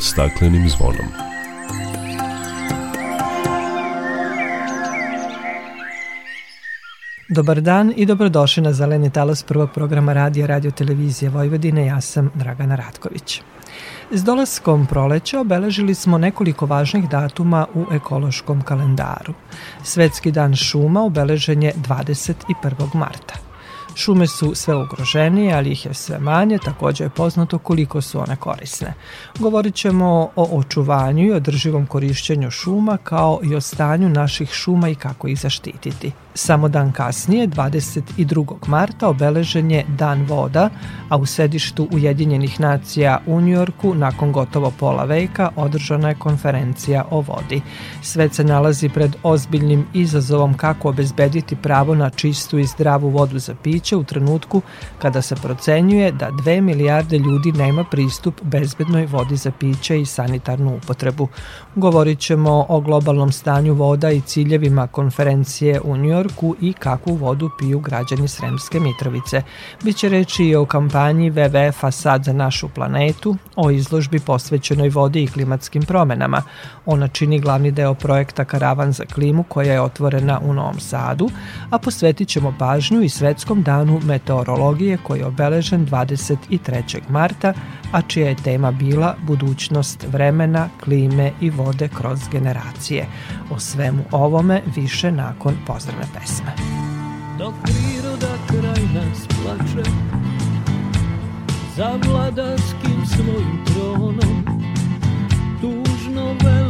staklenim zvonom. Dobar dan i dobrodošli na Zeleni talas prvog programa radija Radio Televizije Vojvodine. Ja sam Dragana Ratković. S dolaskom proleća obeležili smo nekoliko važnih datuma u ekološkom kalendaru. Svetski dan šuma obeležen je 21. marta. Šume su sve ugroženije, ali ih je sve manje, takođe je poznato koliko su one korisne. Govorit ćemo o očuvanju i održivom korišćenju šuma kao i o stanju naših šuma i kako ih zaštititi. Samo dan kasnije, 22. marta, obeležen je Dan voda, a u sedištu Ujedinjenih nacija u Njujorku, nakon gotovo pola veka, održana je konferencija o vodi. Svet se nalazi pred ozbiljnim izazovom kako obezbediti pravo na čistu i zdravu vodu za piće u trenutku kada se procenjuje da 2 milijarde ljudi nema pristup bezbednoj vodi za piće i sanitarnu upotrebu. Govorit ćemo o globalnom stanju voda i ciljevima konferencije u Njujorku Njujorku i kakvu vodu piju građani Sremske Mitrovice. Biće reći i o kampanji WWF-a Sad za našu planetu, o izložbi posvećenoj vodi i klimatskim promenama. Ona čini glavni deo projekta Karavan za klimu koja je otvorena u Novom Sadu, a posvetit ćemo pažnju i Svetskom danu meteorologije koji je obeležen 23. marta, a čija je tema bila budućnost vremena, klime i vode kroz generacije. O svemu ovome više nakon pozdravne pesme. Dok priroda kraj nas plače Za vladarskim svojim tronom Tužno vele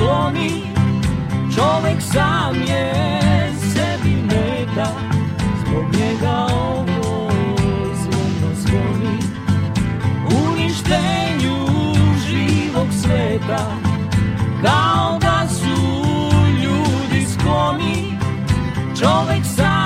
skloni Čovek sam je sebi meta Zbog njega ovo zvono zvoni. Uništenju živog sveta Kao da Człowiek sam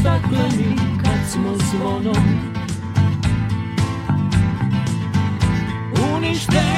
stakleni kad smo zvonom uništeni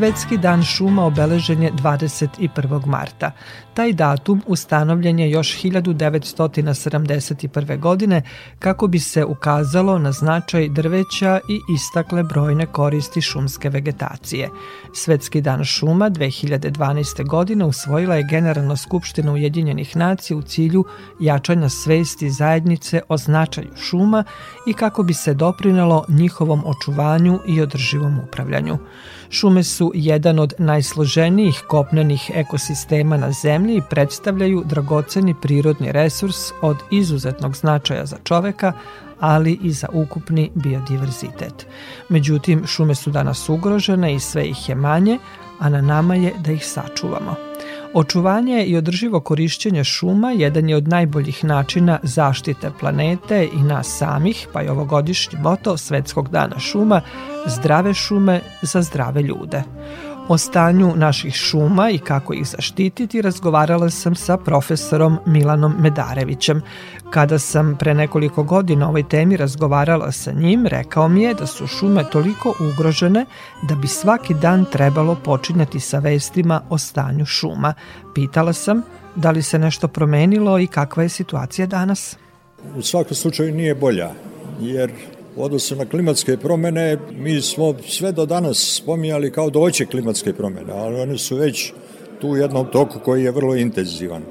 Svetski dan šuma obeležen je 21. marta. Taj datum ustanovljen je još 1971. godine kako bi se ukazalo na značaj drveća i istakle brojne koristi šumske vegetacije. Svetski dan šuma 2012. godine usvojila je Generalna skupština Ujedinjenih nacija u cilju jačanja svesti zajednice o značaju šuma i kako bi se doprinalo njihovom očuvanju i održivom upravljanju. Šume su jedan od najsloženijih kopnenih ekosistema na zemlji i predstavljaju dragoceni prirodni resurs od izuzetnog značaja za čoveka, ali i za ukupni biodiverzitet. Međutim, šume su danas ugrožene i sve ih je manje, a na nama je da ih sačuvamo. Očuvanje i održivo korišćenje šuma jedan je od najboljih načina zaštite planete i nas samih, pa je ovogodišnji moto Svetskog dana šuma Zdrave šume za zdrave ljude. O stanju naših šuma i kako ih zaštititi razgovarala sam sa profesorom Milanom Medarevićem. Kada sam pre nekoliko godina o ovoj temi razgovarala sa njim, rekao mi je da su šume toliko ugrožene da bi svaki dan trebalo počinjati sa vestima o stanju šuma. Pitala sam da li se nešto promenilo i kakva je situacija danas. U svakom slučaju nije bolja, jer u odnosu na klimatske promene, mi smo sve do danas spominjali kao doće klimatske promene, ali one su već tu u jednom toku koji je vrlo intenzivan.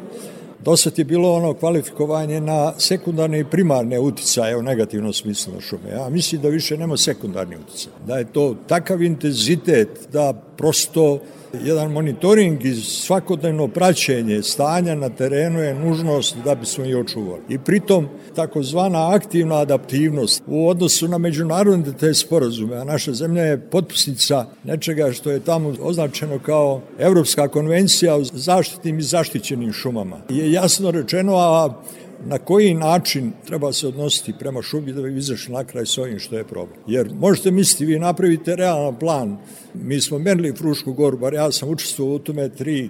Dosad je bilo ono kvalifikovanje na sekundarne i primarne uticaje u negativnom smislu na šume. Ja mislim da više nema sekundarni uticaj. Da je to takav intenzitet da prosto jedan monitoring i svakodnevno praćenje stanja na terenu je nužnost da bismo i očuvali. I pritom takozvana aktivna adaptivnost u odnosu na međunarodne te sporazume, a naša zemlja je potpisnica nečega što je tamo označeno kao Evropska konvencija o zaštitnim i zaštićenim šumama. Je jasno rečeno, a na koji način treba se odnositi prema šumi da bi izašli na kraj s ovim što je problem. Jer možete misliti, vi napravite realan plan. Mi smo merili Frušku goru, bar ja sam učestvovao u tome tri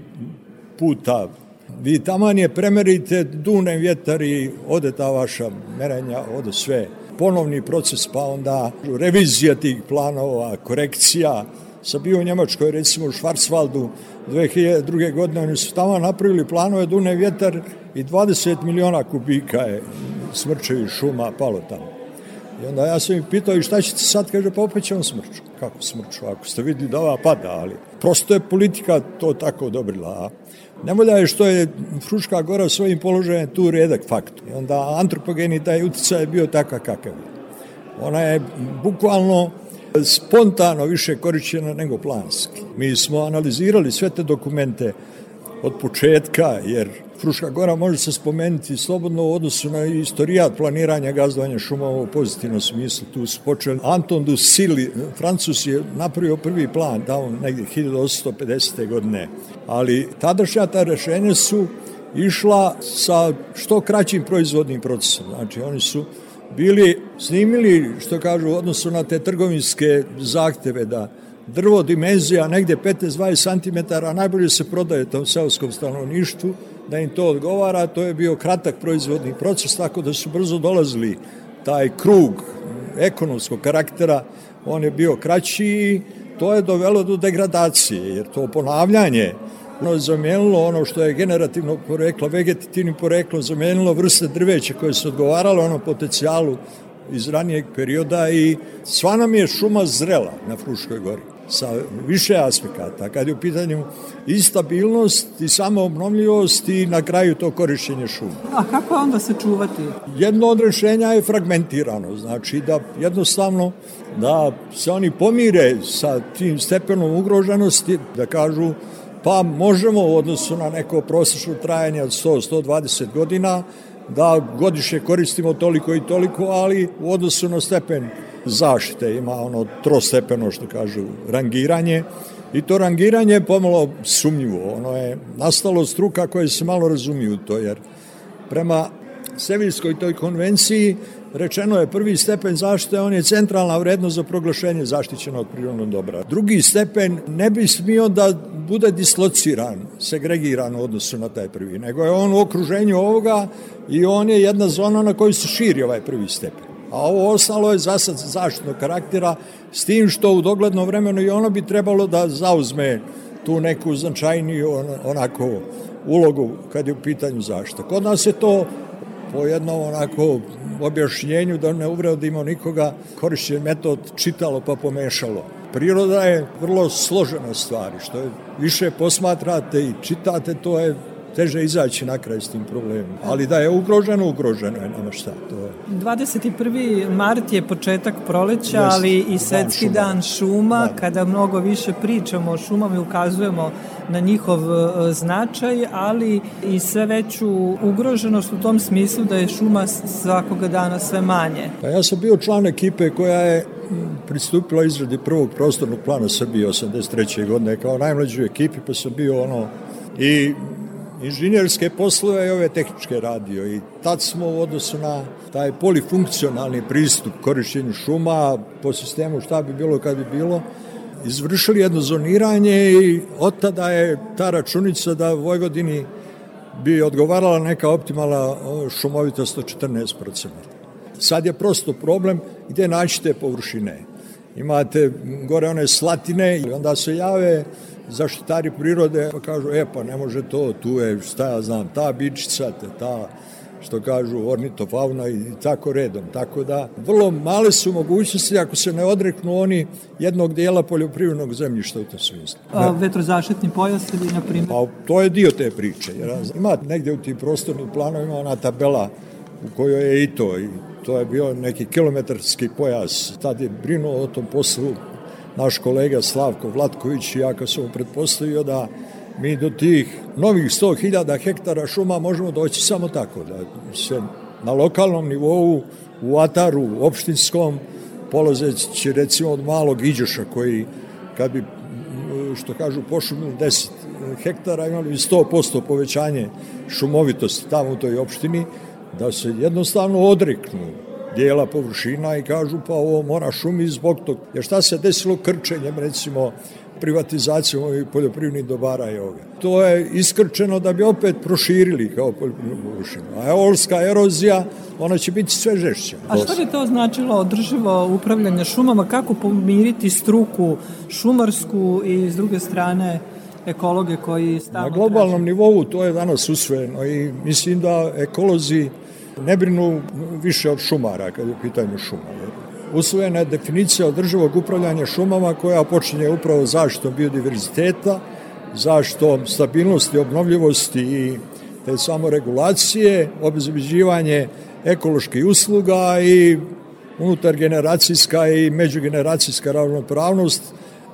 puta. Vi taman premerite dunem vjetar i ode ta vaša merenja, ode sve. Ponovni proces, pa onda revizija tih planova, korekcija. Sam bio u Njemačkoj, recimo u Švarsvaldu, 2002. godine, oni su tamo napravili planove Dune vjetar i 20 miliona kubika je smrčevi šuma palo tamo. I onda ja sam ih pitao i šta ćete sad, kaže, pa opet će on smrču. Kako smrču? Ako ste videli da ova pada, ali prosto je politika to tako odobrila. A je što je Fruška gora svojim položajem tu redak fakt. I onda antropogeni taj utjecaj je bio takav kakav. Ona je bukvalno spontano više korišćena nego planski. Mi smo analizirali sve te dokumente od početka, jer Fruška gora može se spomenuti slobodno u odnosu na istorijat planiranja gazdovanja šumova u pozitivnom smislu. Tu su počeli Anton du Sili, Francus je napravio prvi plan tamo negdje 1850. godine, ali tadašnja ta rešenja su išla sa što kraćim proizvodnim procesom. Znači, oni su bili snimili, što kažu, u odnosu na te trgovinske zahteve da drvo dimenzija negde 15-20 cm, a najbolje se prodaje tom seoskom stanovništvu, da im to odgovara, to je bio kratak proizvodni proces, tako da su brzo dolazili taj krug ekonomskog karaktera, on je bio kraći i to je dovelo do degradacije, jer to ponavljanje ono je zamenilo ono što je generativno poreklo, vegetativnim poreklom, zamenilo vrste drveća koje su odgovarale onom potencijalu iz ranijeg perioda i sva nam je šuma zrela na Fruškoj gori sa više aspekata, kad je u pitanju i stabilnost i samoobnovljivost i na kraju to korišćenje šuma. A kako onda se čuvati? Jedno od rešenja je fragmentirano, znači da jednostavno da se oni pomire sa tim stepenom ugroženosti, da kažu pa možemo u odnosu na neko prosečno trajanje od 100-120 godina da godišnje koristimo toliko i toliko, ali u odnosu na stepen zaštite ima ono trostepeno što kažu rangiranje i to rangiranje je pomalo sumnjivo. Ono je nastalo struka koje se malo razumiju to jer prema Sevilskoj toj konvenciji rečeno je prvi stepen zaštite, on je centralna vrednost za proglašenje zaštićenog prirodnog dobra. Drugi stepen ne bi smio da bude dislociran, segregiran u odnosu na taj prvi, nego je on u okruženju ovoga i on je jedna zona na kojoj se širi ovaj prvi stepen. A ovo ostalo je zasad zaštitnog karaktera s tim što u dogledno vremenu i ono bi trebalo da zauzme tu neku značajniju onako ulogu kad je u pitanju zaštita. Kod nas je to po jednom onako objašnjenju da ne uvredimo nikoga korišćen metod čitalo pa pomešalo. Priroda je vrlo složena stvar, što je više posmatrate i čitate, to je teže izaći na kraj s tim problemom. Ali da je ugroženo, ugroženo je, nema šta. To je. 21. mart je početak proleća, Jest, ali i svetski dan šuma, dan šuma da. kada mnogo više pričamo o šumama i ukazujemo na njihov e, značaj, ali i sve veću ugroženost u tom smislu da je šuma svakoga dana sve manje. Pa ja sam bio član ekipe koja je pristupila izradi prvog prostornog plana Srbije 83. godine kao najmlađu ekipi, pa sam bio ono i inženjerske poslove i ove tehničke radio i tad smo u odnosu na taj polifunkcionalni pristup korišćenju šuma po sistemu šta bi bilo kad bi bilo izvršili jedno zoniranje i od tada je ta računica da Vojvodini bi odgovarala neka optimalna šumovitost od 14%. Sad je prosto problem gde naći te površine. Imate gore one slatine i onda se jave zaštitari prirode pa kažu, e pa ne može to, tu je, šta ja znam, ta bičica, ta što kažu ornitofauna i tako redom. Tako da vrlo male su mogućnosti ako se ne odreknu oni jednog dijela poljoprivrednog zemljišta u tom smislu. A, vetrozaštitni pojas ili na primjer? Pa to je dio te priče. Jer ima negde u tim prostornim planovima ona tabela u kojoj je i to. I to je bio neki kilometarski pojas. Tad je brinuo o tom poslu naš kolega Slavko Vlatković i ja kad sam pretpostavio da mi do tih novih 100.000 hektara šuma možemo doći samo tako, da se na lokalnom nivou u Ataru, opštinskom, polazeći recimo od malog Iđoša koji kad bi što kažu pošumili 10 hektara imali 100% povećanje šumovitosti tamo u toj opštini da se jednostavno odreknu dijela površina i kažu pa ovo mora šumi zbog tog. Jer šta se desilo krčenjem recimo privatizacijom ovih poljoprivrednih dobara i ovoga. To je iskrčeno da bi opet proširili kao poljoprivrednu površinu. A eolska erozija, ona će biti sve žešća. A što bi to značilo održivo upravljanje šumama? Kako pomiriti struku šumarsku i s druge strane ekologe koji stavno Na globalnom traži? nivou to je danas usvojeno i mislim da ekolozi ne brinu više od šumara kad je u pitanju šuma. Usvojena je definicija održivog upravljanja šumama koja počinje upravo zaštitom biodiverziteta, zaštitom stabilnosti, obnovljivosti i te samoregulacije, obezbeđivanje ekoloških usluga i unutar generacijska i međugeneracijska ravnopravnost,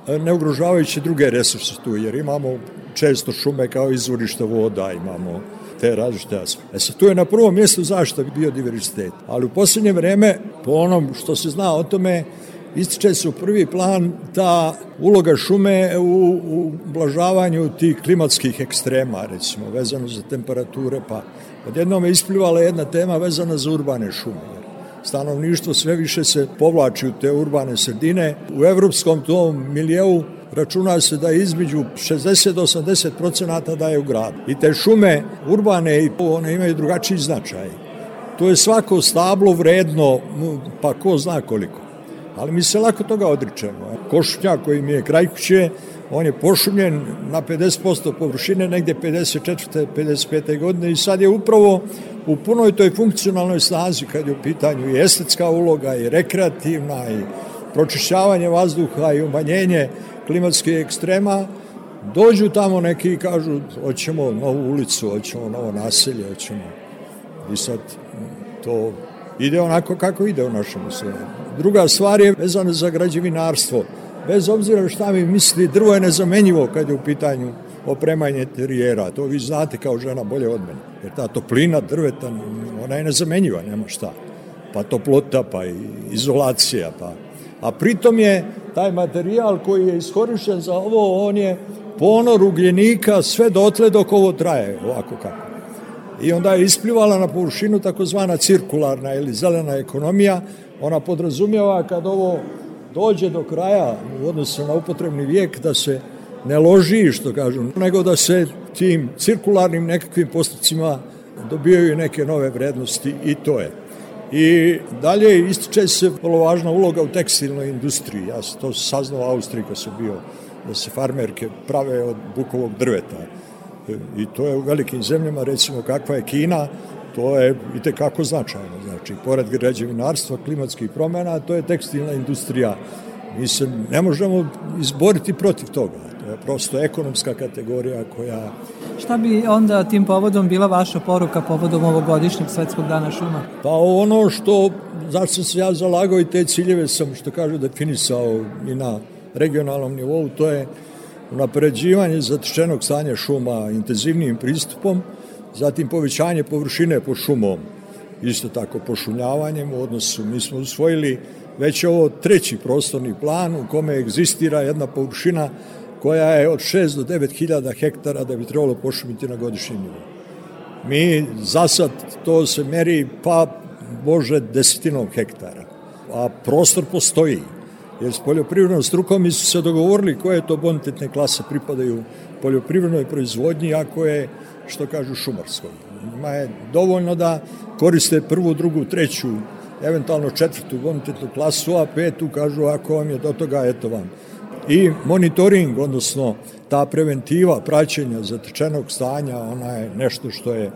ne ugrožavajući druge resurse tu, jer imamo često šume kao izvorište voda, imamo te različite aspekte. E sad, tu je na prvom mjestu zaštita biodiversitet. Ali u posljednje vreme, po onom što se zna o tome, ističe se u prvi plan ta uloga šume u, u blažavanju tih klimatskih ekstrema, recimo, vezano za temperature, pa odjednom je isplivala jedna tema vezana za urbane šume. Stanovništvo sve više se povlači u te urbane sredine. U evropskom tom milijeu računa se da je između 60 do 80 procenata da je u gradu. I te šume urbane i one imaju drugačiji značaj. To je svako stablo vredno, pa ko zna koliko. Ali mi se lako toga odričemo. Košutnjak koji mi je kraj kuće, on je pošumljen na 50% površine negde 54. 55. godine i sad je upravo u punoj toj funkcionalnoj snazi kad je u pitanju i estetska uloga i rekreativna i pročišćavanje vazduha i umanjenje klimatskih ekstrema, dođu tamo neki i kažu hoćemo novu ulicu, hoćemo novo naselje, hoćemo. I sad to ide onako kako ide u našem uslovu. Druga stvar je vezana za građevinarstvo. Bez obzira šta mi misli, drvo je nezamenjivo kad je u pitanju opremanje terijera. To vi znate kao žena bolje od mene. Jer ta toplina drveta, ona je nezamenjiva, nema šta. Pa toplota, pa izolacija, pa... A pritom je taj materijal koji je iskorišćen za ovo, on je ponor ugljenika sve dotle dok ovo traje, ovako kako. I onda je isplivala na površinu takozvana cirkularna ili zelena ekonomija. Ona podrazumijeva kad ovo dođe do kraja u odnosu na upotrebni vijek da se ne loži, što kažu, nego da se tim cirkularnim nekakvim postupcima dobijaju neke nove vrednosti i to je. I dalje ističe se vrlo važna uloga u tekstilnoj industriji. Ja sam to saznao u Austriji kad sam bio da se farmerke prave od bukovog drveta. I to je u velikim zemljama, recimo kakva je Kina, to je i tekako značajno. Znači, pored građevinarstva, klimatskih promena, to je tekstilna industrija. Mi se ne možemo izboriti protiv toga. Prosto ekonomska kategorija koja... Šta bi onda tim povodom bila vaša poruka povodom ovogodišnjeg svetskog dana šuma? Pa ono što, zašto sam se ja zalagao i te ciljeve sam, što kažu, definisao i na regionalnom nivou, to je unapređivanje zatečenog stanja šuma intenzivnijim pristupom, zatim povećanje površine pod šumom, isto tako pošumljavanjem u odnosu, mi smo usvojili već ovo treći prostorni plan u kome egzistira jedna površina koja je od 6 do 9 hiljada hektara da bi trebalo pošumiti na godišnjem nivou. Mi za sad to se meri pa bože desetinom hektara, a prostor postoji. Jer s poljoprivrednom strukom su se dogovorili koje to bonitetne klase pripadaju poljoprivrednoj proizvodnji, ako je, što kažu, šumarskoj. Ima je dovoljno da koriste prvu, drugu, treću, eventualno četvrtu bonitetnu klasu, a petu kažu ako vam je do toga, eto vam. I monitoring, odnosno ta preventiva praćenja zatečenog stanja, ona je nešto što je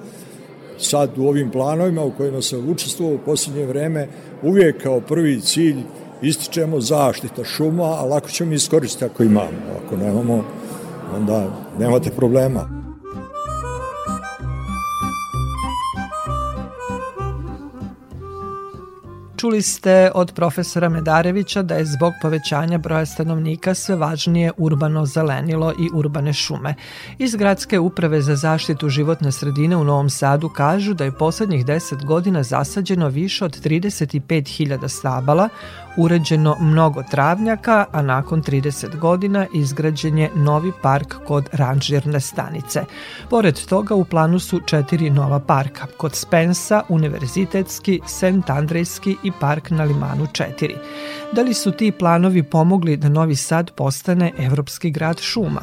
sad u ovim planovima u kojima sam učestvovao u posljednje vreme uvijek kao prvi cilj ističemo zaštita šuma, a lako ćemo iskoristiti ako imamo. Ako nemamo, onda nemate problema. Čuli ste od profesora Medarevića da je zbog povećanja broja stanovnika sve važnije urbano zelenilo i urbane šume. Iz Gradske uprave za zaštitu životne sredine u Novom Sadu kažu da je poslednjih 10 godina zasađeno više od 35.000 stabala, uređeno mnogo travnjaka, a nakon 30 godina izgrađen je novi park kod ranžirne stanice. Pored toga u planu su četiri nova parka, kod Spensa, Univerzitetski, St. Andrejski i park na Limanu 4. Da li su ti planovi pomogli da Novi Sad postane evropski grad šuma?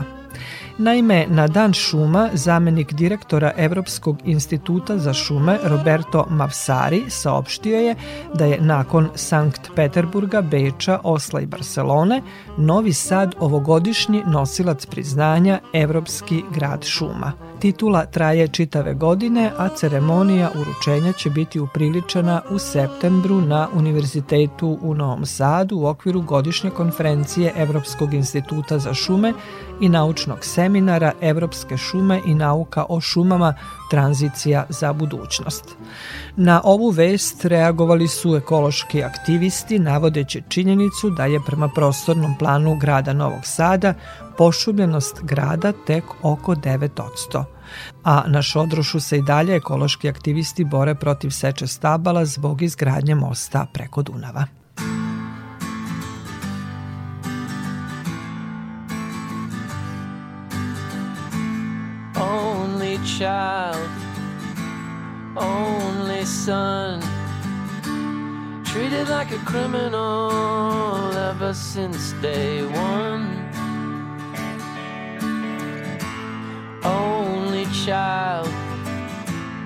Naime, na Dan šuma zamenik direktora Evropskog instituta za šume Roberto Mavsari saopštio je da je nakon Sankt Peterburga, Beča, Osla i Barcelone Novi Sad ovogodišnji nosilac priznanja Evropski grad šuma. Titula traje čitave godine, a ceremonija uručenja će biti upriličena u septembru na Univerzitetu u Novom Sadu u okviru godišnje konferencije Evropskog instituta za šume i naučnog seminara Evropske šume i nauka o šumama tranzicija za budućnost. Na ovu vest reagovali su ekološki aktivisti navodeći činjenicu da je prema prostornom planu grada Novog Sada pošumljenost grada tek oko 9%. A na Šodrošu se i dalje ekološki aktivisti bore protiv seče stabala zbog izgradnje mosta preko Dunava. Child, only son Treated like a criminal ever since day one only child,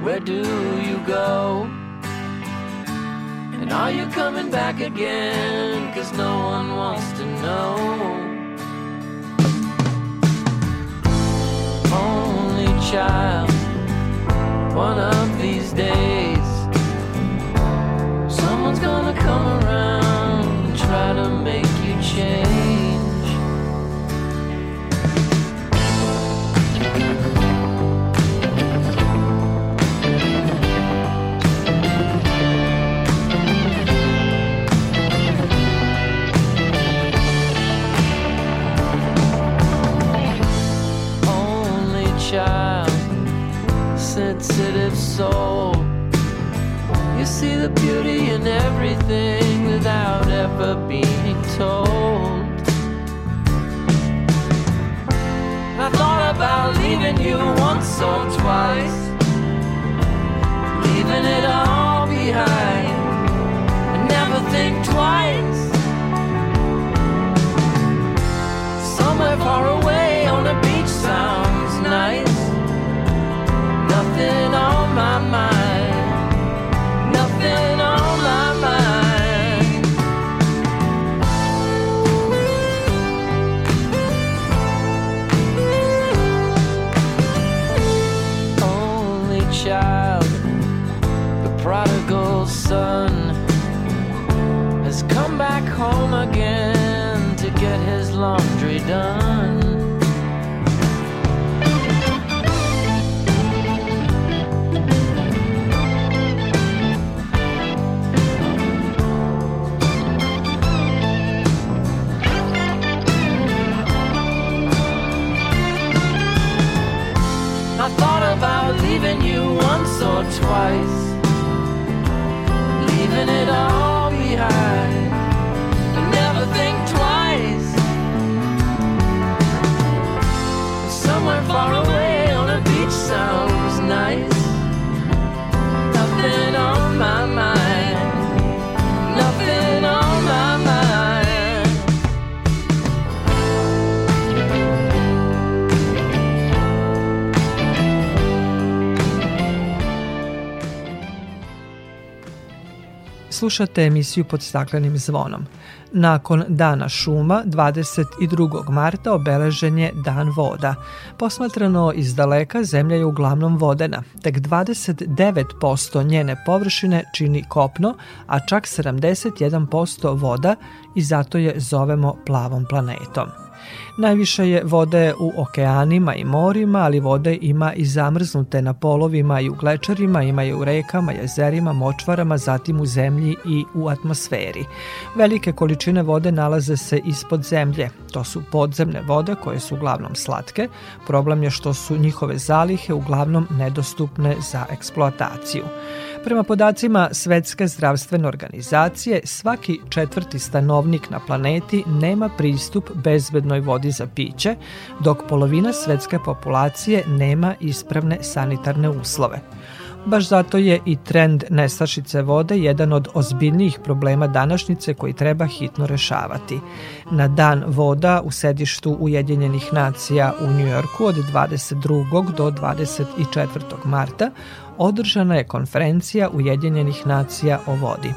where do you go? And are you coming back again? Cause no one wants to know. Child, one of these days, someone's gonna come around and try to make you change. Sensitive soul. You see the beauty in everything without ever being told. I thought about leaving you once or twice, leaving it all behind. I never think twice. Somewhere far away on a beach sounds nice nothing on my mind. Nothing on my mind. Only child, the prodigal son, has come back home again to get his laundry done. Twice, Slušate emisiju pod staklenim zvonom. Nakon Dana šuma, 22. marta obeležen je Dan voda. Posmatrano iz daleka, zemlja je uglavnom vodena. Tek 29% njene površine čini kopno, a čak 71% voda i zato je zovemo plavom planetom. Najviše je vode u okeanima i morima, ali vode ima i zamrznute na polovima i u glečerima, ima je u rekama, jezerima, močvarama, zatim u zemlji i u atmosferi. Velike količine vode nalaze se ispod zemlje. To su podzemne vode koje su uglavnom slatke. Problem je što su njihove zalihe uglavnom nedostupne za eksploataciju. Prema podacima Svetske zdravstvene organizacije, svaki četvrti stanovnik na planeti nema pristup bezbednoj vodi za piće, dok polovina svetske populacije nema ispravne sanitarne uslove. Baš zato je i trend nestašice vode jedan od ozbiljnijih problema današnjice koji treba hitno rešavati. Na dan voda u sedištu Ujedinjenih nacija u Njujorku od 22. do 24. marta održana je konferencija Ujedinjenih nacija o vodi.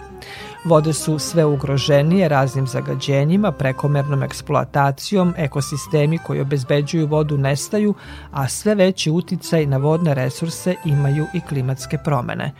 Vode su sve ugroženije raznim zagađenjima, prekomernom eksploatacijom, ekosistemi koji obezbeđuju vodu nestaju, a sve veći uticaj na vodne resurse imaju i klimatske promene.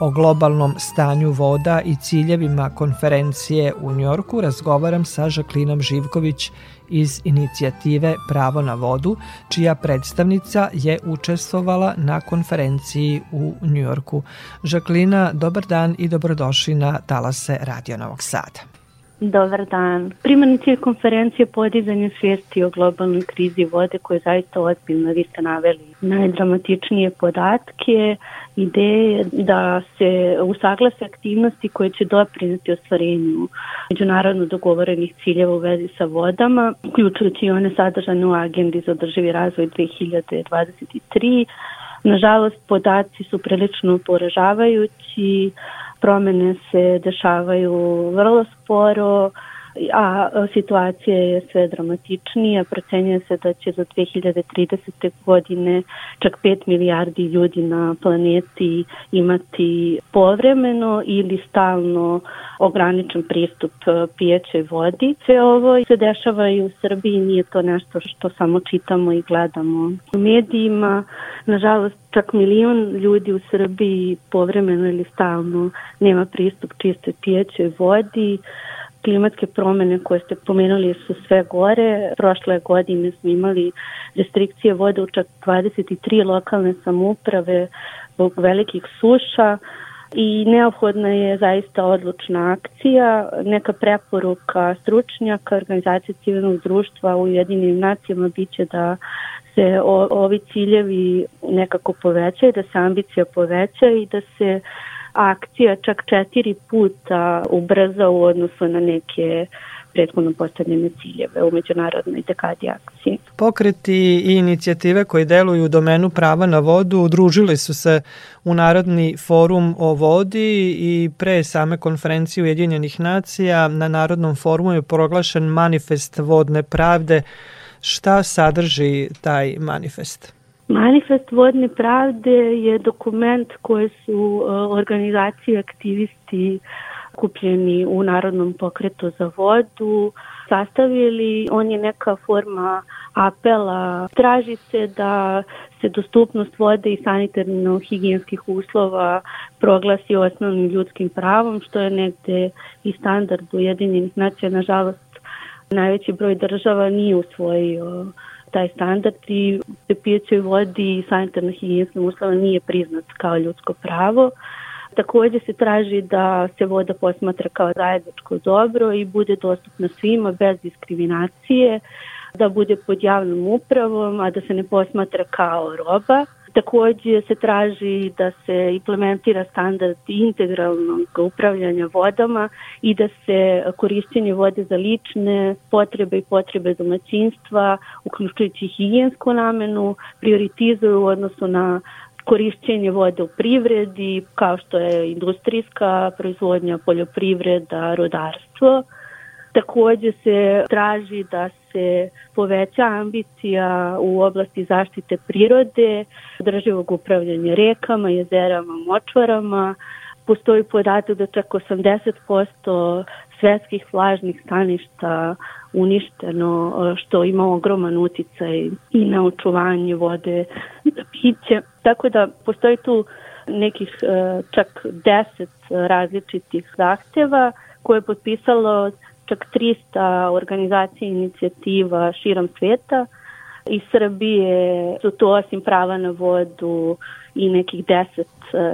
O globalnom stanju voda i ciljevima konferencije u Njorku razgovaram sa Žaklinom Živković iz inicijative Pravo na vodu, čija predstavnica je učestvovala na konferenciji u Njujorku. Žaklina, dobar dan i dobrodošli na Talase Radio Novog Sada. Dobar dan. Primarni cilj konferencije je podizanje svijesti o globalnoj krizi vode koje je zaista ozbiljno. Vi ste naveli najdramatičnije podatke, ideje da se usaglase aktivnosti koje će doprinati ostvarenju međunarodno dogovorenih ciljeva u vezi sa vodama, uključujući i one sadržane u agendi za održivi razvoj 2023. Nažalost, podaci su prilično poražavajući, promene se dešavaju vrlo sporo, a situacija je sve dramatičnija. Procenjuje se da će do 2030. godine čak 5 milijardi ljudi na planeti imati povremeno ili stalno ograničen pristup pijećoj vodi. Sve ovo se dešava i u Srbiji, nije to nešto što samo čitamo i gledamo u medijima. Nažalost, čak milion ljudi u Srbiji povremeno ili stalno nema pristup čistoj pijećoj vodi klimatske promene koje ste pomenuli su sve gore. Prošle godine smo imali restrikcije vode u čak 23 lokalne samuprave zbog velikih suša i neophodna je zaista odlučna akcija. Neka preporuka stručnjaka, organizacije civilnog društva u jedinim nacijama biće da se ovi ciljevi nekako povećaju, da se ambicija poveća i da se akcija čak četiri puta ubrza u odnosu na neke prethodno postavljene ciljeve u međunarodnoj dekadi akcije. Pokreti i inicijative koje deluju u domenu prava na vodu udružili su se u Narodni forum o vodi i pre same konferencije Ujedinjenih nacija na Narodnom forumu je proglašen manifest vodne pravde. Šta sadrži taj manifest? Manifest vodne pravde je dokument koje su e, organizacije aktivisti kupljeni u Narodnom pokretu za vodu sastavili. On je neka forma apela. Traži se da se dostupnost vode i sanitarno-higijenskih uslova proglasi osnovnim ljudskim pravom, što je negde i standard Ujedinjenih nacija. Nažalost, najveći broj država nije usvojio taj standard i pijećoj vodi i sanitarno higijenskim uslova nije priznat kao ljudsko pravo. Takođe se traži da se voda posmatra kao zajedničko dobro i bude dostupna svima bez diskriminacije, da bude pod javnom upravom, a da se ne posmatra kao roba. Takođe se traži da se implementira standard integralnog upravljanja vodama i da se korišćenje vode za lične potrebe i potrebe domaćinstva, uključujući higijensku namenu, prioritizuju u odnosu na korišćenje vode u privredi, kao što je industrijska proizvodnja, poljoprivreda, rodarstvo. Takođe se traži da se poveća ambicija u oblasti zaštite prirode, državog upravljanja rekama, jezerama, močvarama. Postoji podatak da čak 80% svetskih vlažnih staništa uništeno, što ima ogroman uticaj i na očuvanje vode za piće. Tako da postoji tu nekih e, čak 10 različitih zahteva koje je potpisalo čak 300 organizacija i inicijativa širom sveta. Iz Srbije su to osim prava na vodu i nekih 10 e,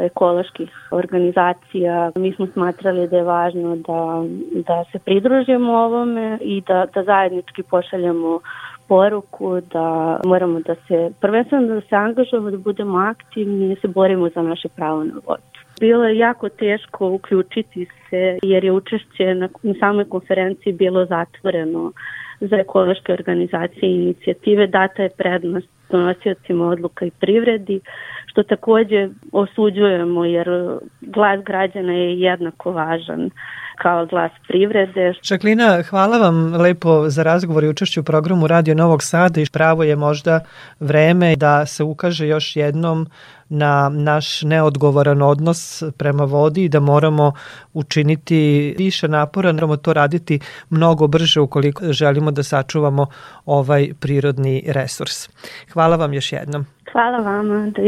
ekoloških organizacija. Mi smo smatrali da je važno da, da se pridružimo ovome i da, da zajednički pošaljamo poruku da moramo da se, prvenstveno da se angažujemo, da budemo aktivni i da se borimo za naše pravo na vodu. Bilo je jako teško uključiti se jer je učešće na, na samoj konferenciji bilo zatvoreno za ekološke organizacije i inicijative. Data je prednost donosiocima odluka i privredi, što takođe osuđujemo jer glas građana je jednako važan kao glas privrede. Šaklina, hvala vam lepo za razgovor i učešću u programu Radio Novog Sada i pravo je možda vreme da se ukaže još jednom na naš neodgovoran odnos prema vodi i da moramo učiniti više napora, moramo to raditi mnogo brže ukoliko želimo da sačuvamo ovaj prirodni resurs. Hvala vam još jednom. Hvala vama, do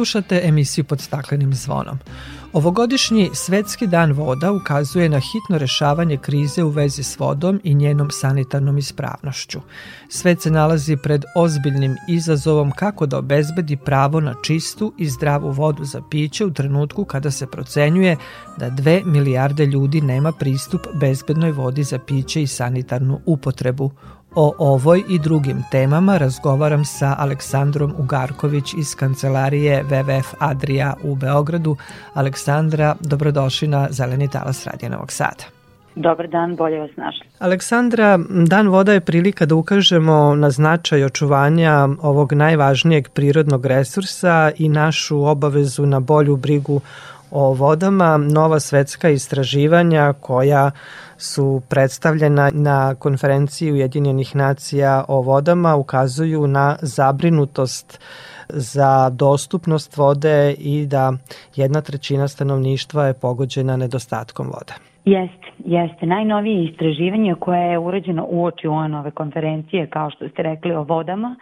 Slušate emisiju pod staklenim zvonom. Ovogodišnji Svetski dan voda ukazuje na hitno rešavanje krize u vezi s vodom i njenom sanitarnom ispravnošću. Svet se nalazi pred ozbiljnim izazovom kako da obezbedi pravo na čistu i zdravu vodu za piće u trenutku kada se procenjuje da 2 milijarde ljudi nema pristup bezbednoj vodi za piće i sanitarnu upotrebu. O ovoj i drugim temama razgovaram sa Aleksandrom Ugarković iz kancelarije WWF Adria u Beogradu. Aleksandra, dobrodošli na Zeleni talas Radija Novog Sada. Dobar dan, bolje vas našli. Aleksandra, Dan voda je prilika da ukažemo na značaj očuvanja ovog najvažnijeg prirodnog resursa i našu obavezu na bolju brigu o vodama. Nova svetska istraživanja koja su predstavljena na konferenciji Ujedinjenih nacija o vodama ukazuju na zabrinutost za dostupnost vode i da jedna trećina stanovništva je pogođena nedostatkom vode. Jeste, jeste. Najnovije istraživanje koje je urađeno u oči UN-ove konferencije, kao što ste rekli o vodama,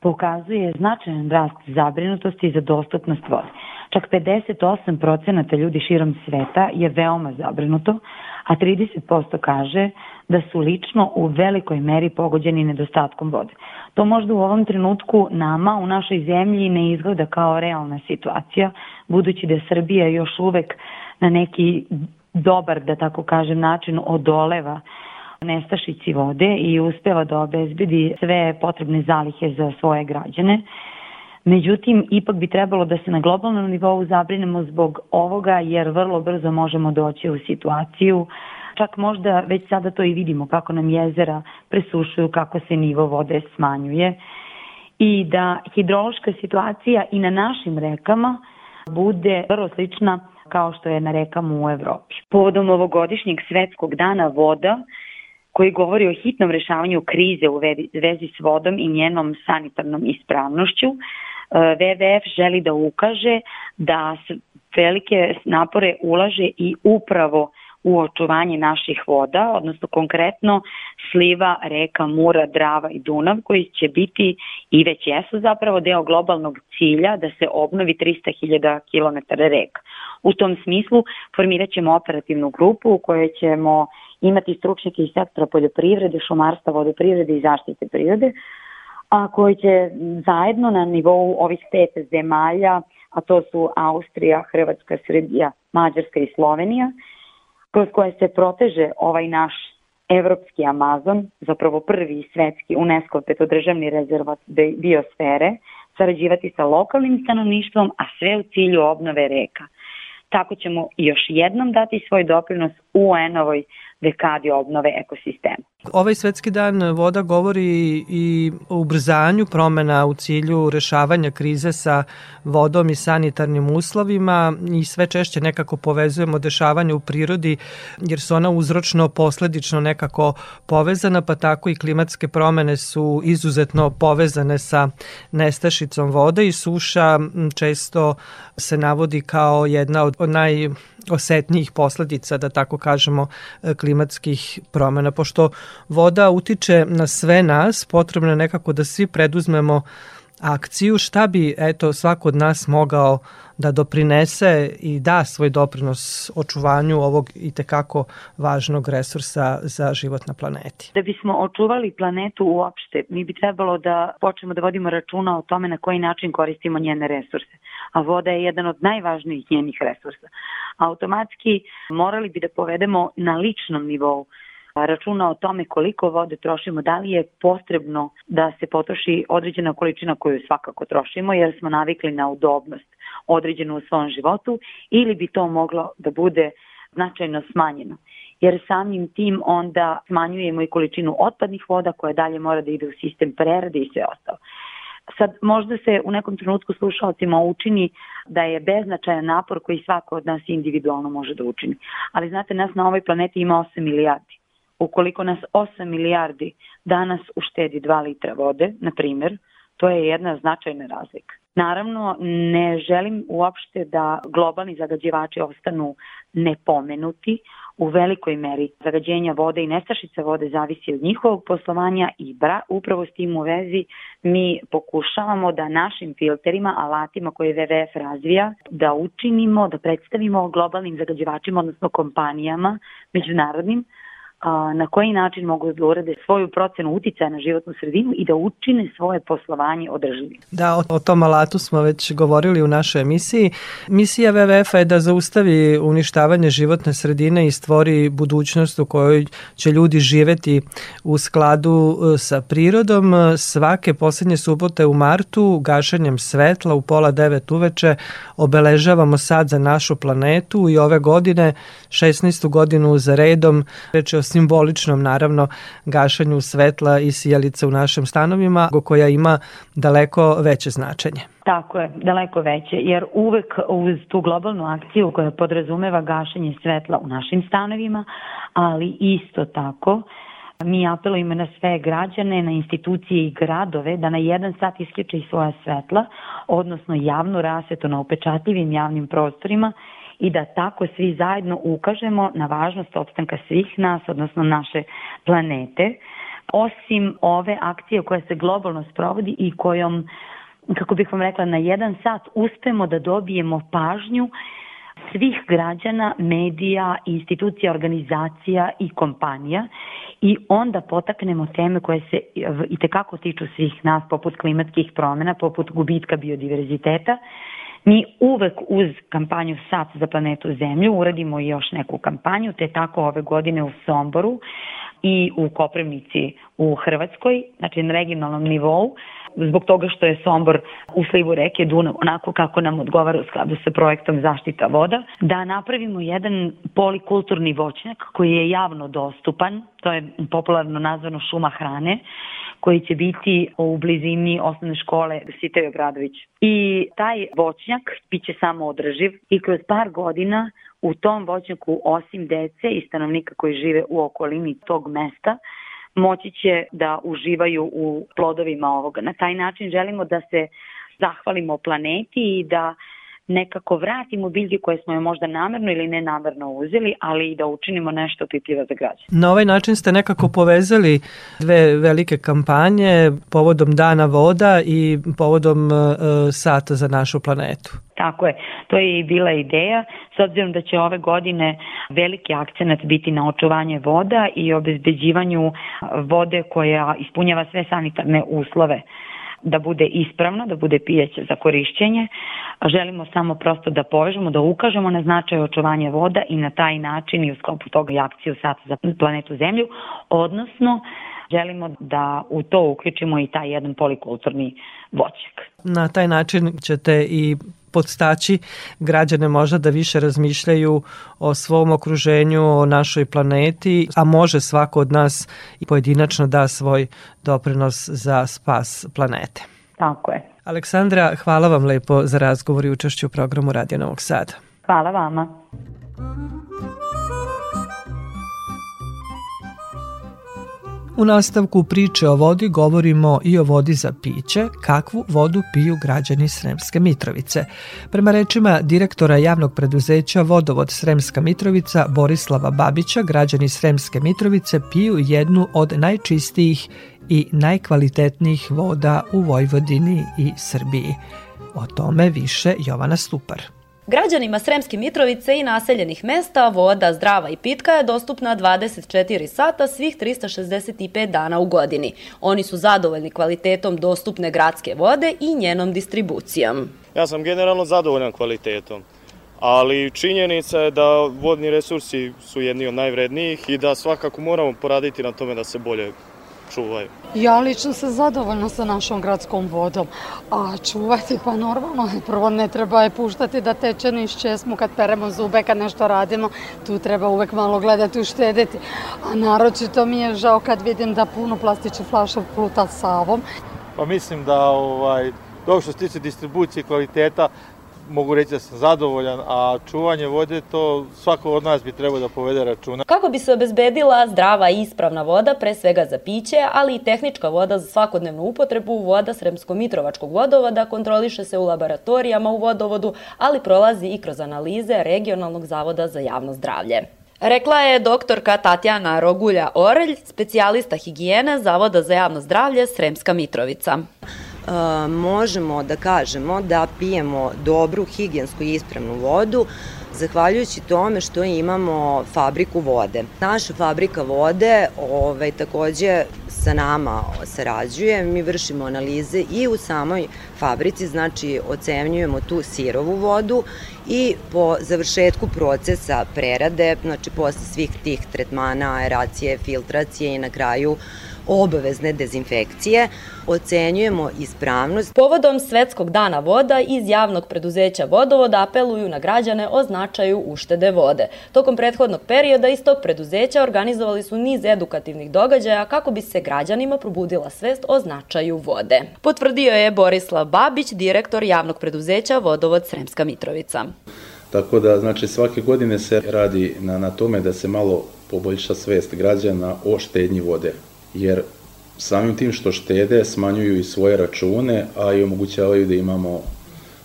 pokazuje značajan rast zabrinutosti za dostupnost vode. Čak 58% ljudi širom sveta je veoma zabrinuto, a 30% kaže da su lično u velikoj meri pogođeni nedostatkom vode. To možda u ovom trenutku nama u našoj zemlji ne izgleda kao realna situacija, budući da Srbija još uvek na neki dobar, da tako kažem, način odoleva nestašici vode i uspeva da obezbedi sve potrebne zalihe za svoje građane. Međutim, ipak bi trebalo da se na globalnom nivou zabrinemo zbog ovoga, jer vrlo brzo možemo doći u situaciju čak možda već sada to i vidimo kako nam jezera presušuju, kako se nivo vode smanjuje i da hidrološka situacija i na našim rekama bude vrlo slična kao što je na rekama u Evropi. Povodom ovogodišnjeg svetskog dana voda, koji govori o hitnom rešavanju krize u vezi s vodom i njenom sanitarnom ispravnošću, WWF želi da ukaže da velike napore ulaže i upravo u očuvanje naših voda, odnosno konkretno sliva reka Mura, Drava i Dunav koji će biti i već jesu zapravo deo globalnog cilja da se obnovi 300.000 km reka. U tom smislu formirat ćemo operativnu grupu u kojoj ćemo imati stručnjake iz sektora poljoprivrede, šumarstva, vodoprivrede i zaštite prirode, a koji će zajedno na nivou ovih pet zemalja, a to su Austrija, Hrvatska, Srbija, Mađarska i Slovenija, kroz koje se proteže ovaj naš evropski Amazon, zapravo prvi svetski UNESCO petodržavni rezervat biosfere, sarađivati sa lokalnim stanovništvom, a sve u cilju obnove reka. Tako ćemo još jednom dati svoj doprinos UN-ovoj dekadi obnove ekosistema. Ovaj svetski dan voda govori i o ubrzanju promena u cilju rešavanja krize sa vodom i sanitarnim uslovima i sve češće nekako povezujemo dešavanje u prirodi jer su ona uzročno posledično nekako povezana pa tako i klimatske promene su izuzetno povezane sa nestašicom vode i suša često se navodi kao jedna od najosetnijih posledica da tako kažemo klimatskih promena. Pošto voda utiče na sve nas, potrebno je nekako da svi preduzmemo akciju, šta bi eto svako od nas mogao da doprinese i da svoj doprinos očuvanju ovog i tekako važnog resursa za život na planeti. Da bismo očuvali planetu uopšte, mi bi trebalo da počnemo da vodimo računa o tome na koji način koristimo njene resurse. A voda je jedan od najvažnijih njenih resursa. Automatski morali bi da povedemo na ličnom nivou računa o tome koliko vode trošimo, da li je potrebno da se potroši određena količina koju svakako trošimo jer smo navikli na udobnost određenu u svom životu ili bi to moglo da bude značajno smanjeno jer samim tim onda smanjujemo i količinu otpadnih voda koja dalje mora da ide u sistem prerade i sve ostalo. Sad, možda se u nekom trenutku slušalcima učini da je beznačajan napor koji svako od nas individualno može da učini. Ali znate, nas na ovoj planeti ima 8 milijardi ukoliko nas 8 milijardi danas uštedi 2 litra vode, na primjer, to je jedna značajna razlika. Naravno, ne želim uopšte da globalni zagađivači ostanu nepomenuti u velikoj meri zagađenja vode i nestašice vode zavisi od njihovog poslovanja i bra, upravo s tim u vezi mi pokušavamo da našim filterima, alatima koje WWF razvija, da učinimo, da predstavimo globalnim zagađivačima, odnosno kompanijama međunarodnim, na koji način mogu da urade svoju procenu uticaja na životnu sredinu i da učine svoje poslovanje održivim. Da, o, o tom alatu smo već govorili u našoj emisiji. Misija WWF-a je da zaustavi uništavanje životne sredine i stvori budućnost u kojoj će ljudi živeti u skladu e, sa prirodom. Svake poslednje subote u martu gašenjem svetla u pola devet uveče obeležavamo sad za našu planetu i ove godine 16. godinu za redom reče o simboličnom naravno gašanju svetla i sijalica u našim stanovima koja ima daleko veće značenje. Tako je, daleko veće, jer uvek uz tu globalnu akciju koja podrazumeva gašenje svetla u našim stanovima, ali isto tako mi apelujemo na sve građane, na institucije i gradove da na jedan sat isključe i svoja svetla, odnosno javnu rasetu na upečatljivim javnim prostorima i da tako svi zajedno ukažemo na važnost opstanka svih nas, odnosno naše planete. Osim ove akcije koja se globalno sprovodi i kojom, kako bih vam rekla, na jedan sat uspemo da dobijemo pažnju svih građana, medija, institucija, organizacija i kompanija i onda potaknemo teme koje se i tekako tiču svih nas, poput klimatskih promena, poput gubitka biodiverziteta, Mi uvek uz kampanju Sat za planetu Zemlju uradimo još neku kampanju, te tako ove godine u Somboru i u Koprivnici u Hrvatskoj, znači na regionalnom nivou, zbog toga što je Sombor u slivu reke Dunav, onako kako nam odgovara u skladu sa projektom zaštita voda, da napravimo jedan polikulturni voćnjak koji je javno dostupan, to je popularno nazvano šuma hrane, koji će biti u blizini osnovne škole Sitej Obradović. I taj voćnjak biće samo održiv i kroz par godina u tom voćnjaku osim dece i stanovnika koji žive u okolini tog mesta moći će da uživaju u plodovima ovoga. Na taj način želimo da se zahvalimo planeti i da nekako vratimo biljke koje smo je možda namerno ili nenamerno uzeli, ali i da učinimo nešto opipljivo za građane. Na ovaj način ste nekako povezali dve velike kampanje povodom Dana voda i povodom uh, sata za našu planetu. Tako je, to je i bila ideja, s obzirom da će ove godine veliki akcenat biti na očuvanje voda i obezbeđivanju vode koja ispunjava sve sanitarne uslove da bude ispravno, da bude pijeće za korišćenje. Želimo samo prosto da povežemo, da ukažemo na značaj očuvanja voda i na taj način i u sklopu toga i akciju Sata za planetu Zemlju, odnosno želimo da u to uključimo i taj jedan polikulturni voćak. Na taj način ćete i podstaći građane možda da više razmišljaju o svom okruženju, o našoj planeti, a može svako od nas i pojedinačno da svoj doprinos za spas planete. Tako je. Aleksandra, hvala vam lepo za razgovor i učešću u programu Radio Novog Sada. Hvala vama. U nastavku priče o vodi govorimo i o vodi za piće, kakvu vodu piju građani Sremske Mitrovice. Prema rečima direktora javnog preduzeća Vodovod Sremska Mitrovica Borislava Babića, građani Sremske Mitrovice piju jednu od najčistijih i najkvalitetnijih voda u Vojvodini i Srbiji. O tome više Jovana Stupar. Građanima Sremske Mitrovice i naseljenih mesta voda zdrava i pitka je dostupna 24 sata svih 365 dana u godini. Oni su zadovoljni kvalitetom dostupne gradske vode i njenom distribucijom. Ja sam generalno zadovoljan kvalitetom ali činjenica je da vodni resursi su jedni od najvrednijih i da svakako moramo poraditi na tome da se bolje čuvaju. Ja lično sam zadovoljna sa našom gradskom vodom, a čuvati pa normalno, prvo ne treba je puštati da teče niš česmu kad peremo zube, kad nešto radimo, tu treba uvek malo gledati, uštedeti. A naročito mi je žao kad vidim da puno plastičnih flaša pluta savom. Pa mislim da ovaj, dok što se tiče distribucije kvaliteta, mogu reći da sam zadovoljan, a čuvanje vode to svako od nas bi trebao da povede računa. Kako bi se obezbedila zdrava i ispravna voda, pre svega za piće, ali i tehnička voda za svakodnevnu upotrebu, voda Sremsko-Mitrovačkog vodovoda kontroliše se u laboratorijama u vodovodu, ali prolazi i kroz analize Regionalnog zavoda za javno zdravlje. Rekla je doktorka Tatjana Rogulja Orelj, specijalista higijene Zavoda za javno zdravlje Sremska Mitrovica. Možemo da kažemo da pijemo dobru higijensku i ispravnu vodu zahvaljujući tome što imamo fabriku vode. Naša fabrika vode ovaj, takođe sa nama sarađuje, mi vršimo analize i u samoj fabrici, znači ocenjujemo tu sirovu vodu i po završetku procesa prerade, znači posle svih tih tretmana, aeracije, filtracije i na kraju obavezne dezinfekcije, ocenjujemo ispravnost. Povodom Svetskog dana voda iz javnog preduzeća Vodovoda apeluju na građane o značaju uštede vode. Tokom prethodnog perioda iz tog preduzeća organizovali su niz edukativnih događaja kako bi se građanima probudila svest o značaju vode. Potvrdio je Borislav Babić, direktor javnog preduzeća Vodovod Sremska Mitrovica. Tako da, znači, svake godine se radi na, na tome da se malo poboljša svest građana o štednji vode jer samim tim što štede smanjuju i svoje račune, a i omogućavaju da imamo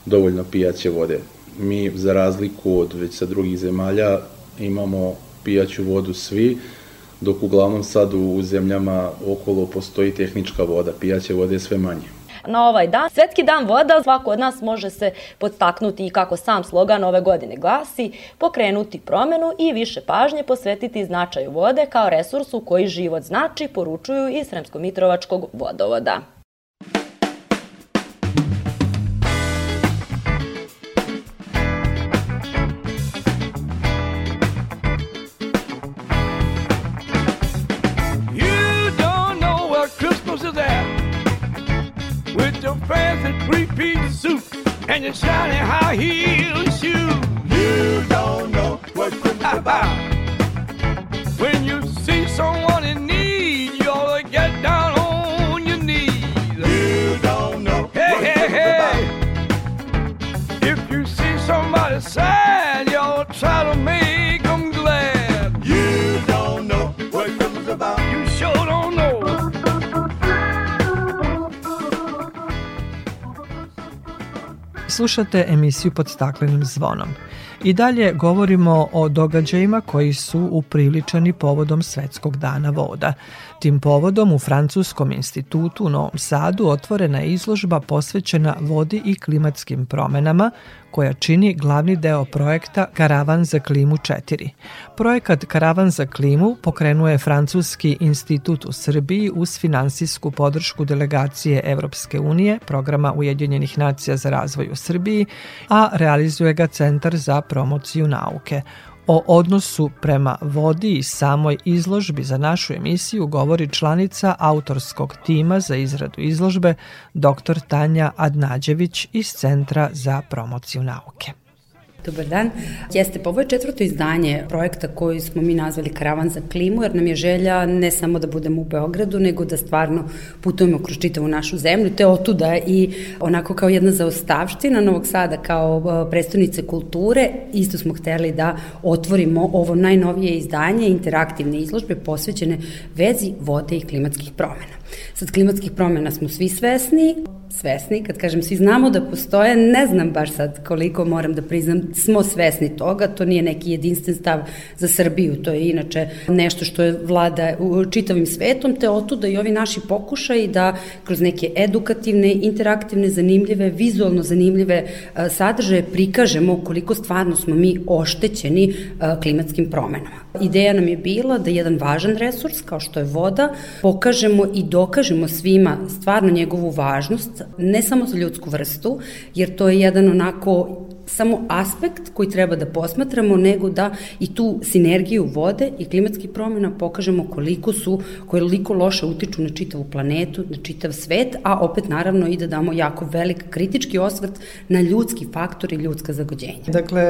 dovoljno pijaće vode. Mi, za razliku od već sa drugih zemalja, imamo pijaću vodu svi, dok uglavnom sad u zemljama okolo postoji tehnička voda, pijaće vode je sve manje na ovaj dan. Svetski dan voda, svako od nas može se podstaknuti i kako sam slogan ove godine glasi, pokrenuti promenu i više pažnje posvetiti značaju vode kao resursu koji život znači, poručuju iz Sremsko-Mitrovačkog vodovoda. And your shiny high heel shoes. You don't know what is about. When you see someone in need, you ought to get down on your knees. You don't know hey, what hey, hey. About. If you see somebody sad, Slušate emisiju pod staklenim zvonom. I dalje govorimo o događajima koji su upriličani povodom Svetskog dana voda. Tim povodom u Francuskom institutu u Novom Sadu otvorena je izložba posvećena vodi i klimatskim promenama koja čini glavni deo projekta Karavan za klimu 4. Projekat Karavan za klimu pokrenuje Francuski institut u Srbiji uz finansijsku podršku delegacije Evropske unije, programa Ujedinjenih nacija za razvoj u Srbiji, a realizuje ga Centar za promociju nauke. O odnosu prema vodi i samoj izložbi za našu emisiju govori članica autorskog tima za izradu izložbe dr. Tanja Adnađević iz Centra za promociju nauke. Dobar dan. Jeste, pa ovo je četvrto izdanje projekta koji smo mi nazvali Karavan za klimu, jer nam je želja ne samo da budemo u Beogradu, nego da stvarno putujemo kroz čitavu našu zemlju, te otuda i onako kao jedna zaostavština Novog Sada kao uh, predstavnice kulture, isto smo hteli da otvorimo ovo najnovije izdanje interaktivne izložbe posvećene vezi vode i klimatskih promena. Sad klimatskih promena smo svi svesni, svesni, kad kažem svi znamo da postoje, ne znam baš sad koliko moram da priznam, smo svesni toga, to nije neki jedinstven stav za Srbiju, to je inače nešto što je vlada u čitavim svetom, te otuda i ovi naši pokušaj da kroz neke edukativne, interaktivne, zanimljive, vizualno zanimljive sadržaje prikažemo koliko stvarno smo mi oštećeni klimatskim promenama. Ideja nam je bila da jedan važan resurs, kao što je voda, pokažemo i dokažemo svima stvarno njegovu važnost, ne samo za ljudsku vrstu, jer to je jedan onako samo aspekt koji treba da posmatramo, nego da i tu sinergiju vode i klimatskih promjena pokažemo koliko su, koliko loše utiču na čitavu planetu, na čitav svet, a opet naravno i da damo jako velik kritički osvrt na ljudski faktor i ljudska zagađenja. Dakle,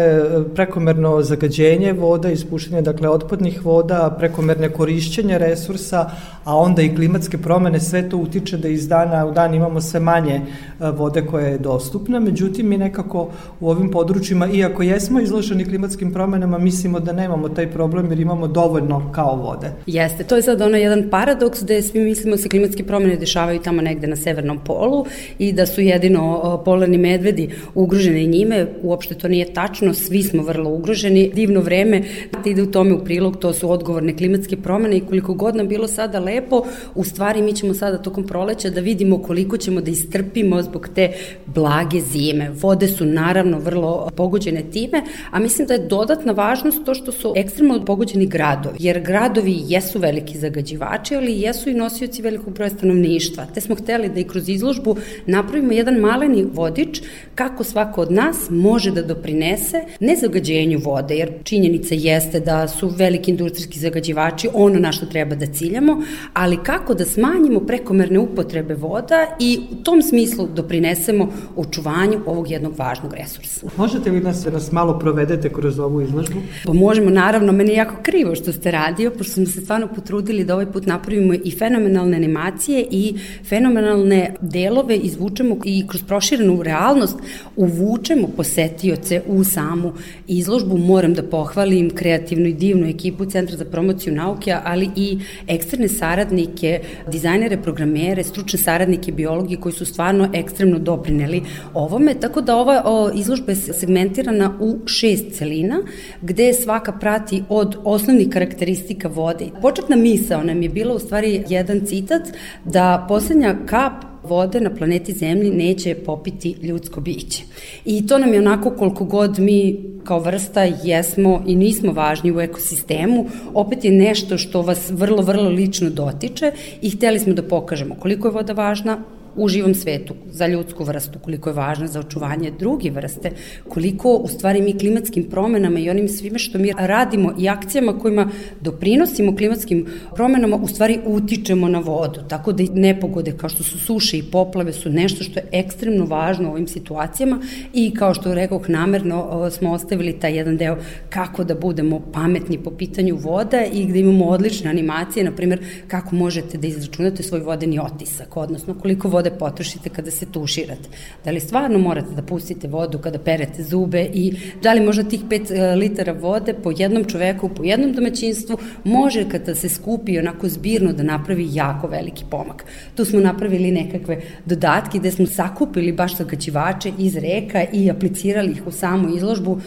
prekomerno zagađenje voda, ispuštanje dakle, otpadnih voda, prekomerne korišćenje resursa, a onda i klimatske promene, sve to utiče da iz dana u dan imamo sve manje e, vode koja je dostupna, međutim mi nekako u ovim ovim područjima, iako jesmo izloženi klimatskim promenama, mislimo da nemamo taj problem jer imamo dovoljno kao vode. Jeste, to je sad ono jedan paradoks gde svi mislimo da se klimatske promene dešavaju tamo negde na severnom polu i da su jedino polarni medvedi ugroženi njime, uopšte to nije tačno, svi smo vrlo ugroženi, divno vreme ide u tome u prilog, to su odgovorne klimatske promene i koliko god nam bilo sada lepo, u stvari mi ćemo sada tokom proleća da vidimo koliko ćemo da istrpimo zbog te blage zime. Vode su naravno vrlo pogođene time, a mislim da je dodatna važnost to što su ekstremno pogođeni gradovi, jer gradovi jesu veliki zagađivači, ali jesu i nosioci velikog broja stanovništva. Te smo hteli da i kroz izložbu napravimo jedan maleni vodič kako svako od nas može da doprinese nezagađenju vode, jer činjenica jeste da su veliki industrijski zagađivači ono na što treba da ciljamo, ali kako da smanjimo prekomerne upotrebe voda i u tom smislu doprinesemo očuvanju ovog jednog važnog resursa. Možete li nas, nas malo provedete kroz ovu izložbu? Pa možemo, naravno, meni je jako krivo što ste radio, pošto smo se stvarno potrudili da ovaj put napravimo i fenomenalne animacije i fenomenalne delove izvučemo i kroz proširenu realnost uvučemo posetioce u samu izložbu. Moram da pohvalim kreativnu i divnu ekipu Centra za promociju nauke, ali i eksterne saradnike, dizajnere, programere, stručne saradnike, biologi koji su stvarno ekstremno doprineli ovome, tako da ova o, izložba je segmentirana u šest celina, gde svaka prati od osnovnih karakteristika vode. Početna misao nam je bila u stvari jedan citat da poslednja kap vode na planeti Zemlji neće popiti ljudsko biće. I to nam je onako koliko god mi kao vrsta jesmo i nismo važni u ekosistemu, opet je nešto što vas vrlo, vrlo lično dotiče i hteli smo da pokažemo koliko je voda važna, u živom svetu, za ljudsku vrstu, koliko je važna za očuvanje druge vrste, koliko u stvari mi klimatskim promenama i onim svime što mi radimo i akcijama kojima doprinosimo klimatskim promenama, u stvari utičemo na vodu. Tako da i nepogode kao što su suše i poplave su nešto što je ekstremno važno u ovim situacijama i kao što rekao namerno smo ostavili taj jedan deo kako da budemo pametni po pitanju voda i gde imamo odlične animacije, na primjer kako možete da izračunate svoj vodeni otisak, odnosno koliko vode vode potrošite kada se tuširate. Da li stvarno morate da pustite vodu kada perete zube i da li možda tih 5 e, litara vode po jednom čoveku, po jednom domaćinstvu može kada se skupi onako zbirno da napravi jako veliki pomak. Tu smo napravili nekakve dodatke gde smo sakupili baš zagađivače iz reka i aplicirali ih u samu izložbu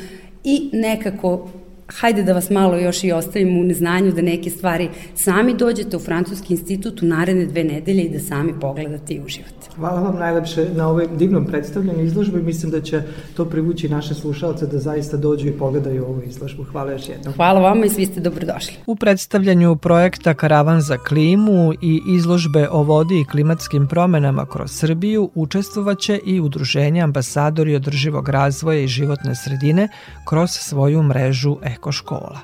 i nekako hajde da vas malo još i ostavimo u neznanju da neke stvari sami dođete u Francuski institut u naredne dve nedelje i da sami pogledate i uživate. Hvala vam najlepše na ovoj divnom predstavljanju izložbe i mislim da će to privući naše slušalce da zaista dođu i pogledaju ovu izložbu. Hvala još jednom. Hvala vama i svi ste dobrodošli. U predstavljanju projekta Karavan za klimu i izložbe o vodi i klimatskim promenama kroz Srbiju učestvovaće i Udruženje ambasadori održivog razvoja i životne sredine kroz svoju mrežu ekoškola.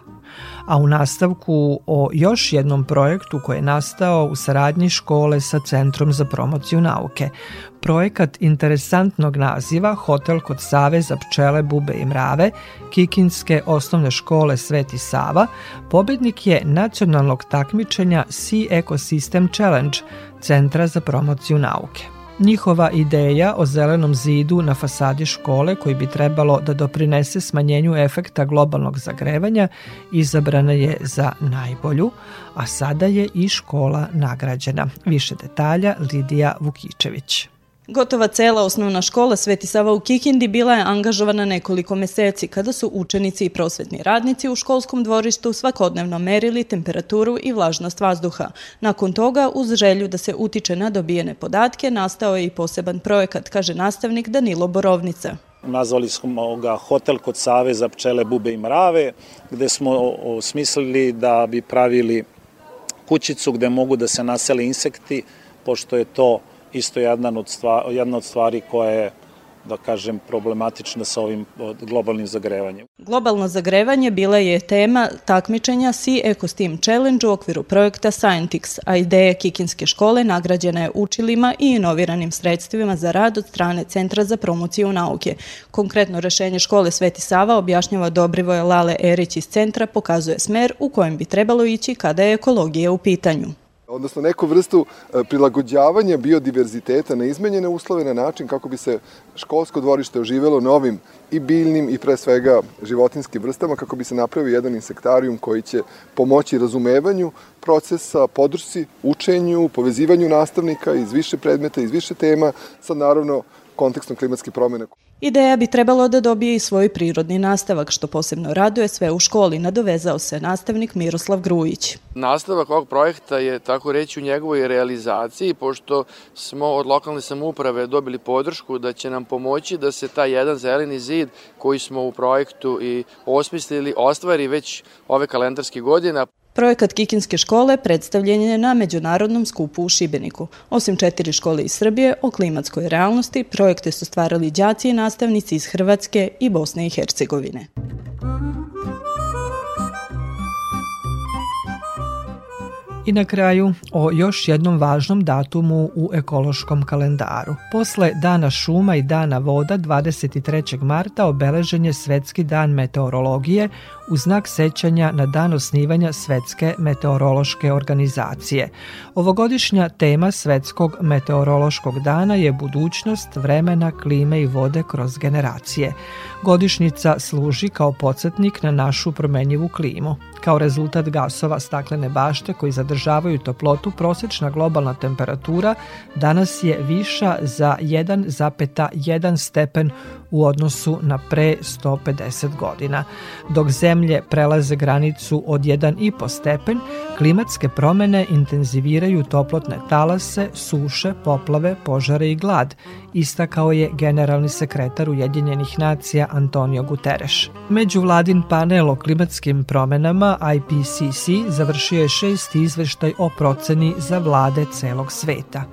A u nastavku o još jednom projektu koji je nastao u saradnji škole sa Centrom za promociju nauke. Projekat interesantnog naziva Hotel kod Save za pčele, bube i mrave, Kikinske osnovne škole Sveti Sava, pobednik je nacionalnog takmičenja Sea Ecosystem Challenge Centra za promociju nauke. Njihova ideja o zelenom zidu na fasadi škole koji bi trebalo da doprinese smanjenju efekta globalnog zagrevanja izabrana je za najbolju, a sada je i škola nagrađena. Više detalja Lidija Vukičević. Gotova cela osnovna škola Sveti Sava u Kikindi bila je angažovana nekoliko meseci kada su učenici i prosvetni radnici u školskom dvorištu svakodnevno merili temperaturu i vlažnost vazduha. Nakon toga, uz želju da se utiče na dobijene podatke, nastao je i poseban projekat, kaže nastavnik Danilo Borovnica. Nazvali smo ga Hotel kod Save za pčele, bube i mrave, gde smo osmislili da bi pravili kućicu gde mogu da se nasele insekti, pošto je to isto jedna od stvari, jedna od stvari koja je da kažem, problematična sa ovim globalnim zagrevanjem. Globalno zagrevanje bila je tema takmičenja Sea EcoSteam Challenge u okviru projekta Scientix, a ideja Kikinske škole nagrađena je učilima i inoviranim sredstvima za rad od strane Centra za promociju nauke. Konkretno rešenje škole Sveti Sava objašnjava Dobrivoje Lale Erić iz centra, pokazuje smer u kojem bi trebalo ići kada je ekologija u pitanju. Odnosno neku vrstu e, prilagođavanja biodiverziteta na izmenjene uslove na način kako bi se školsko dvorište oživelo novim i biljnim i pre svega životinskim vrstama kako bi se napravio jedan insektarijum koji će pomoći razumevanju procesa, podršci, učenju, povezivanju nastavnika iz više predmeta, iz više tema, sa naravno kontekstom klimatske promene. Ideja bi trebalo da dobije i svoj prirodni nastavak, što posebno raduje sve u školi, nadovezao se nastavnik Miroslav Grujić. Nastavak ovog projekta je, tako reći, u njegovoj realizaciji, pošto smo od lokalne samouprave dobili podršku da će nam pomoći da se taj jedan zeleni zid koji smo u projektu i osmislili ostvari već ove kalendarske godina. Projekat Kikinske škole predstavljen je na Međunarodnom skupu u Šibeniku. Osim četiri škole iz Srbije, o klimatskoj realnosti projekte su stvarali đaci i nastavnici iz Hrvatske i Bosne i Hercegovine. I na kraju o još jednom važnom datumu u ekološkom kalendaru. Posle Dana šuma i Dana voda 23. marta obeležen je Svetski dan meteorologije u znak sećanja na dan osnivanja Svetske meteorološke organizacije. Ovogodišnja tema Svetskog meteorološkog dana je budućnost vremena, klime i vode kroz generacije. Godišnjica služi kao podsjetnik na našu promenjivu klimu. Kao rezultat gasova staklene bašte koji zadržavaju toplotu, prosječna globalna temperatura danas je viša za 1,1 stepen u odnosu na pre 150 godina. Dok zemlje prelaze granicu od 1,5 stepen, klimatske promene intenziviraju toplotne talase, suše, poplave, požare i glad, istakao je generalni sekretar Ujedinjenih nacija Antonio Guterres. Međuvladin panel o klimatskim promenama IPCC završio je šesti izveštaj o proceni za vlade celog sveta.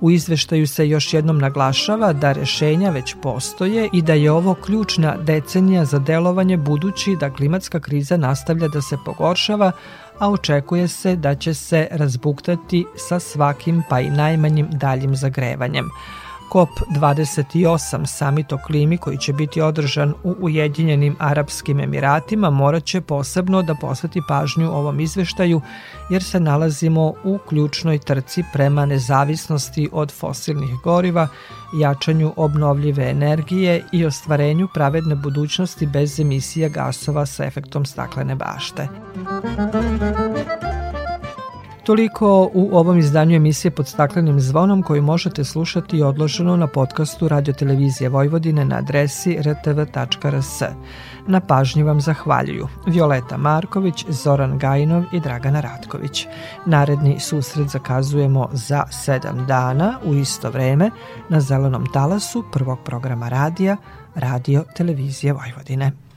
U izveštaju se još jednom naglašava da rešenja već postoje i da je ovo ključna decenija za delovanje budući da klimatska kriza nastavlja da se pogoršava, a očekuje se da će se razbuktati sa svakim pa i najmanjim daljim zagrevanjem. COP28 samit o klimi koji će biti održan u Ujedinjenim Arapskim Emiratima morat će posebno da posveti pažnju ovom izveštaju jer se nalazimo u ključnoj trci prema nezavisnosti od fosilnih goriva, jačanju obnovljive energije i ostvarenju pravedne budućnosti bez emisija gasova sa efektom staklene bašte. Toliko u ovom izdanju emisije pod staklenim zvonom koju možete slušati odloženo na podcastu Radio Televizije Vojvodine na adresi rtv.rs. Na pažnji vam zahvaljuju Violeta Marković, Zoran Gajinov i Dragana Ratković. Naredni susret zakazujemo za sedam dana u isto vreme na zelenom talasu prvog programa radija Radio Televizije Vojvodine.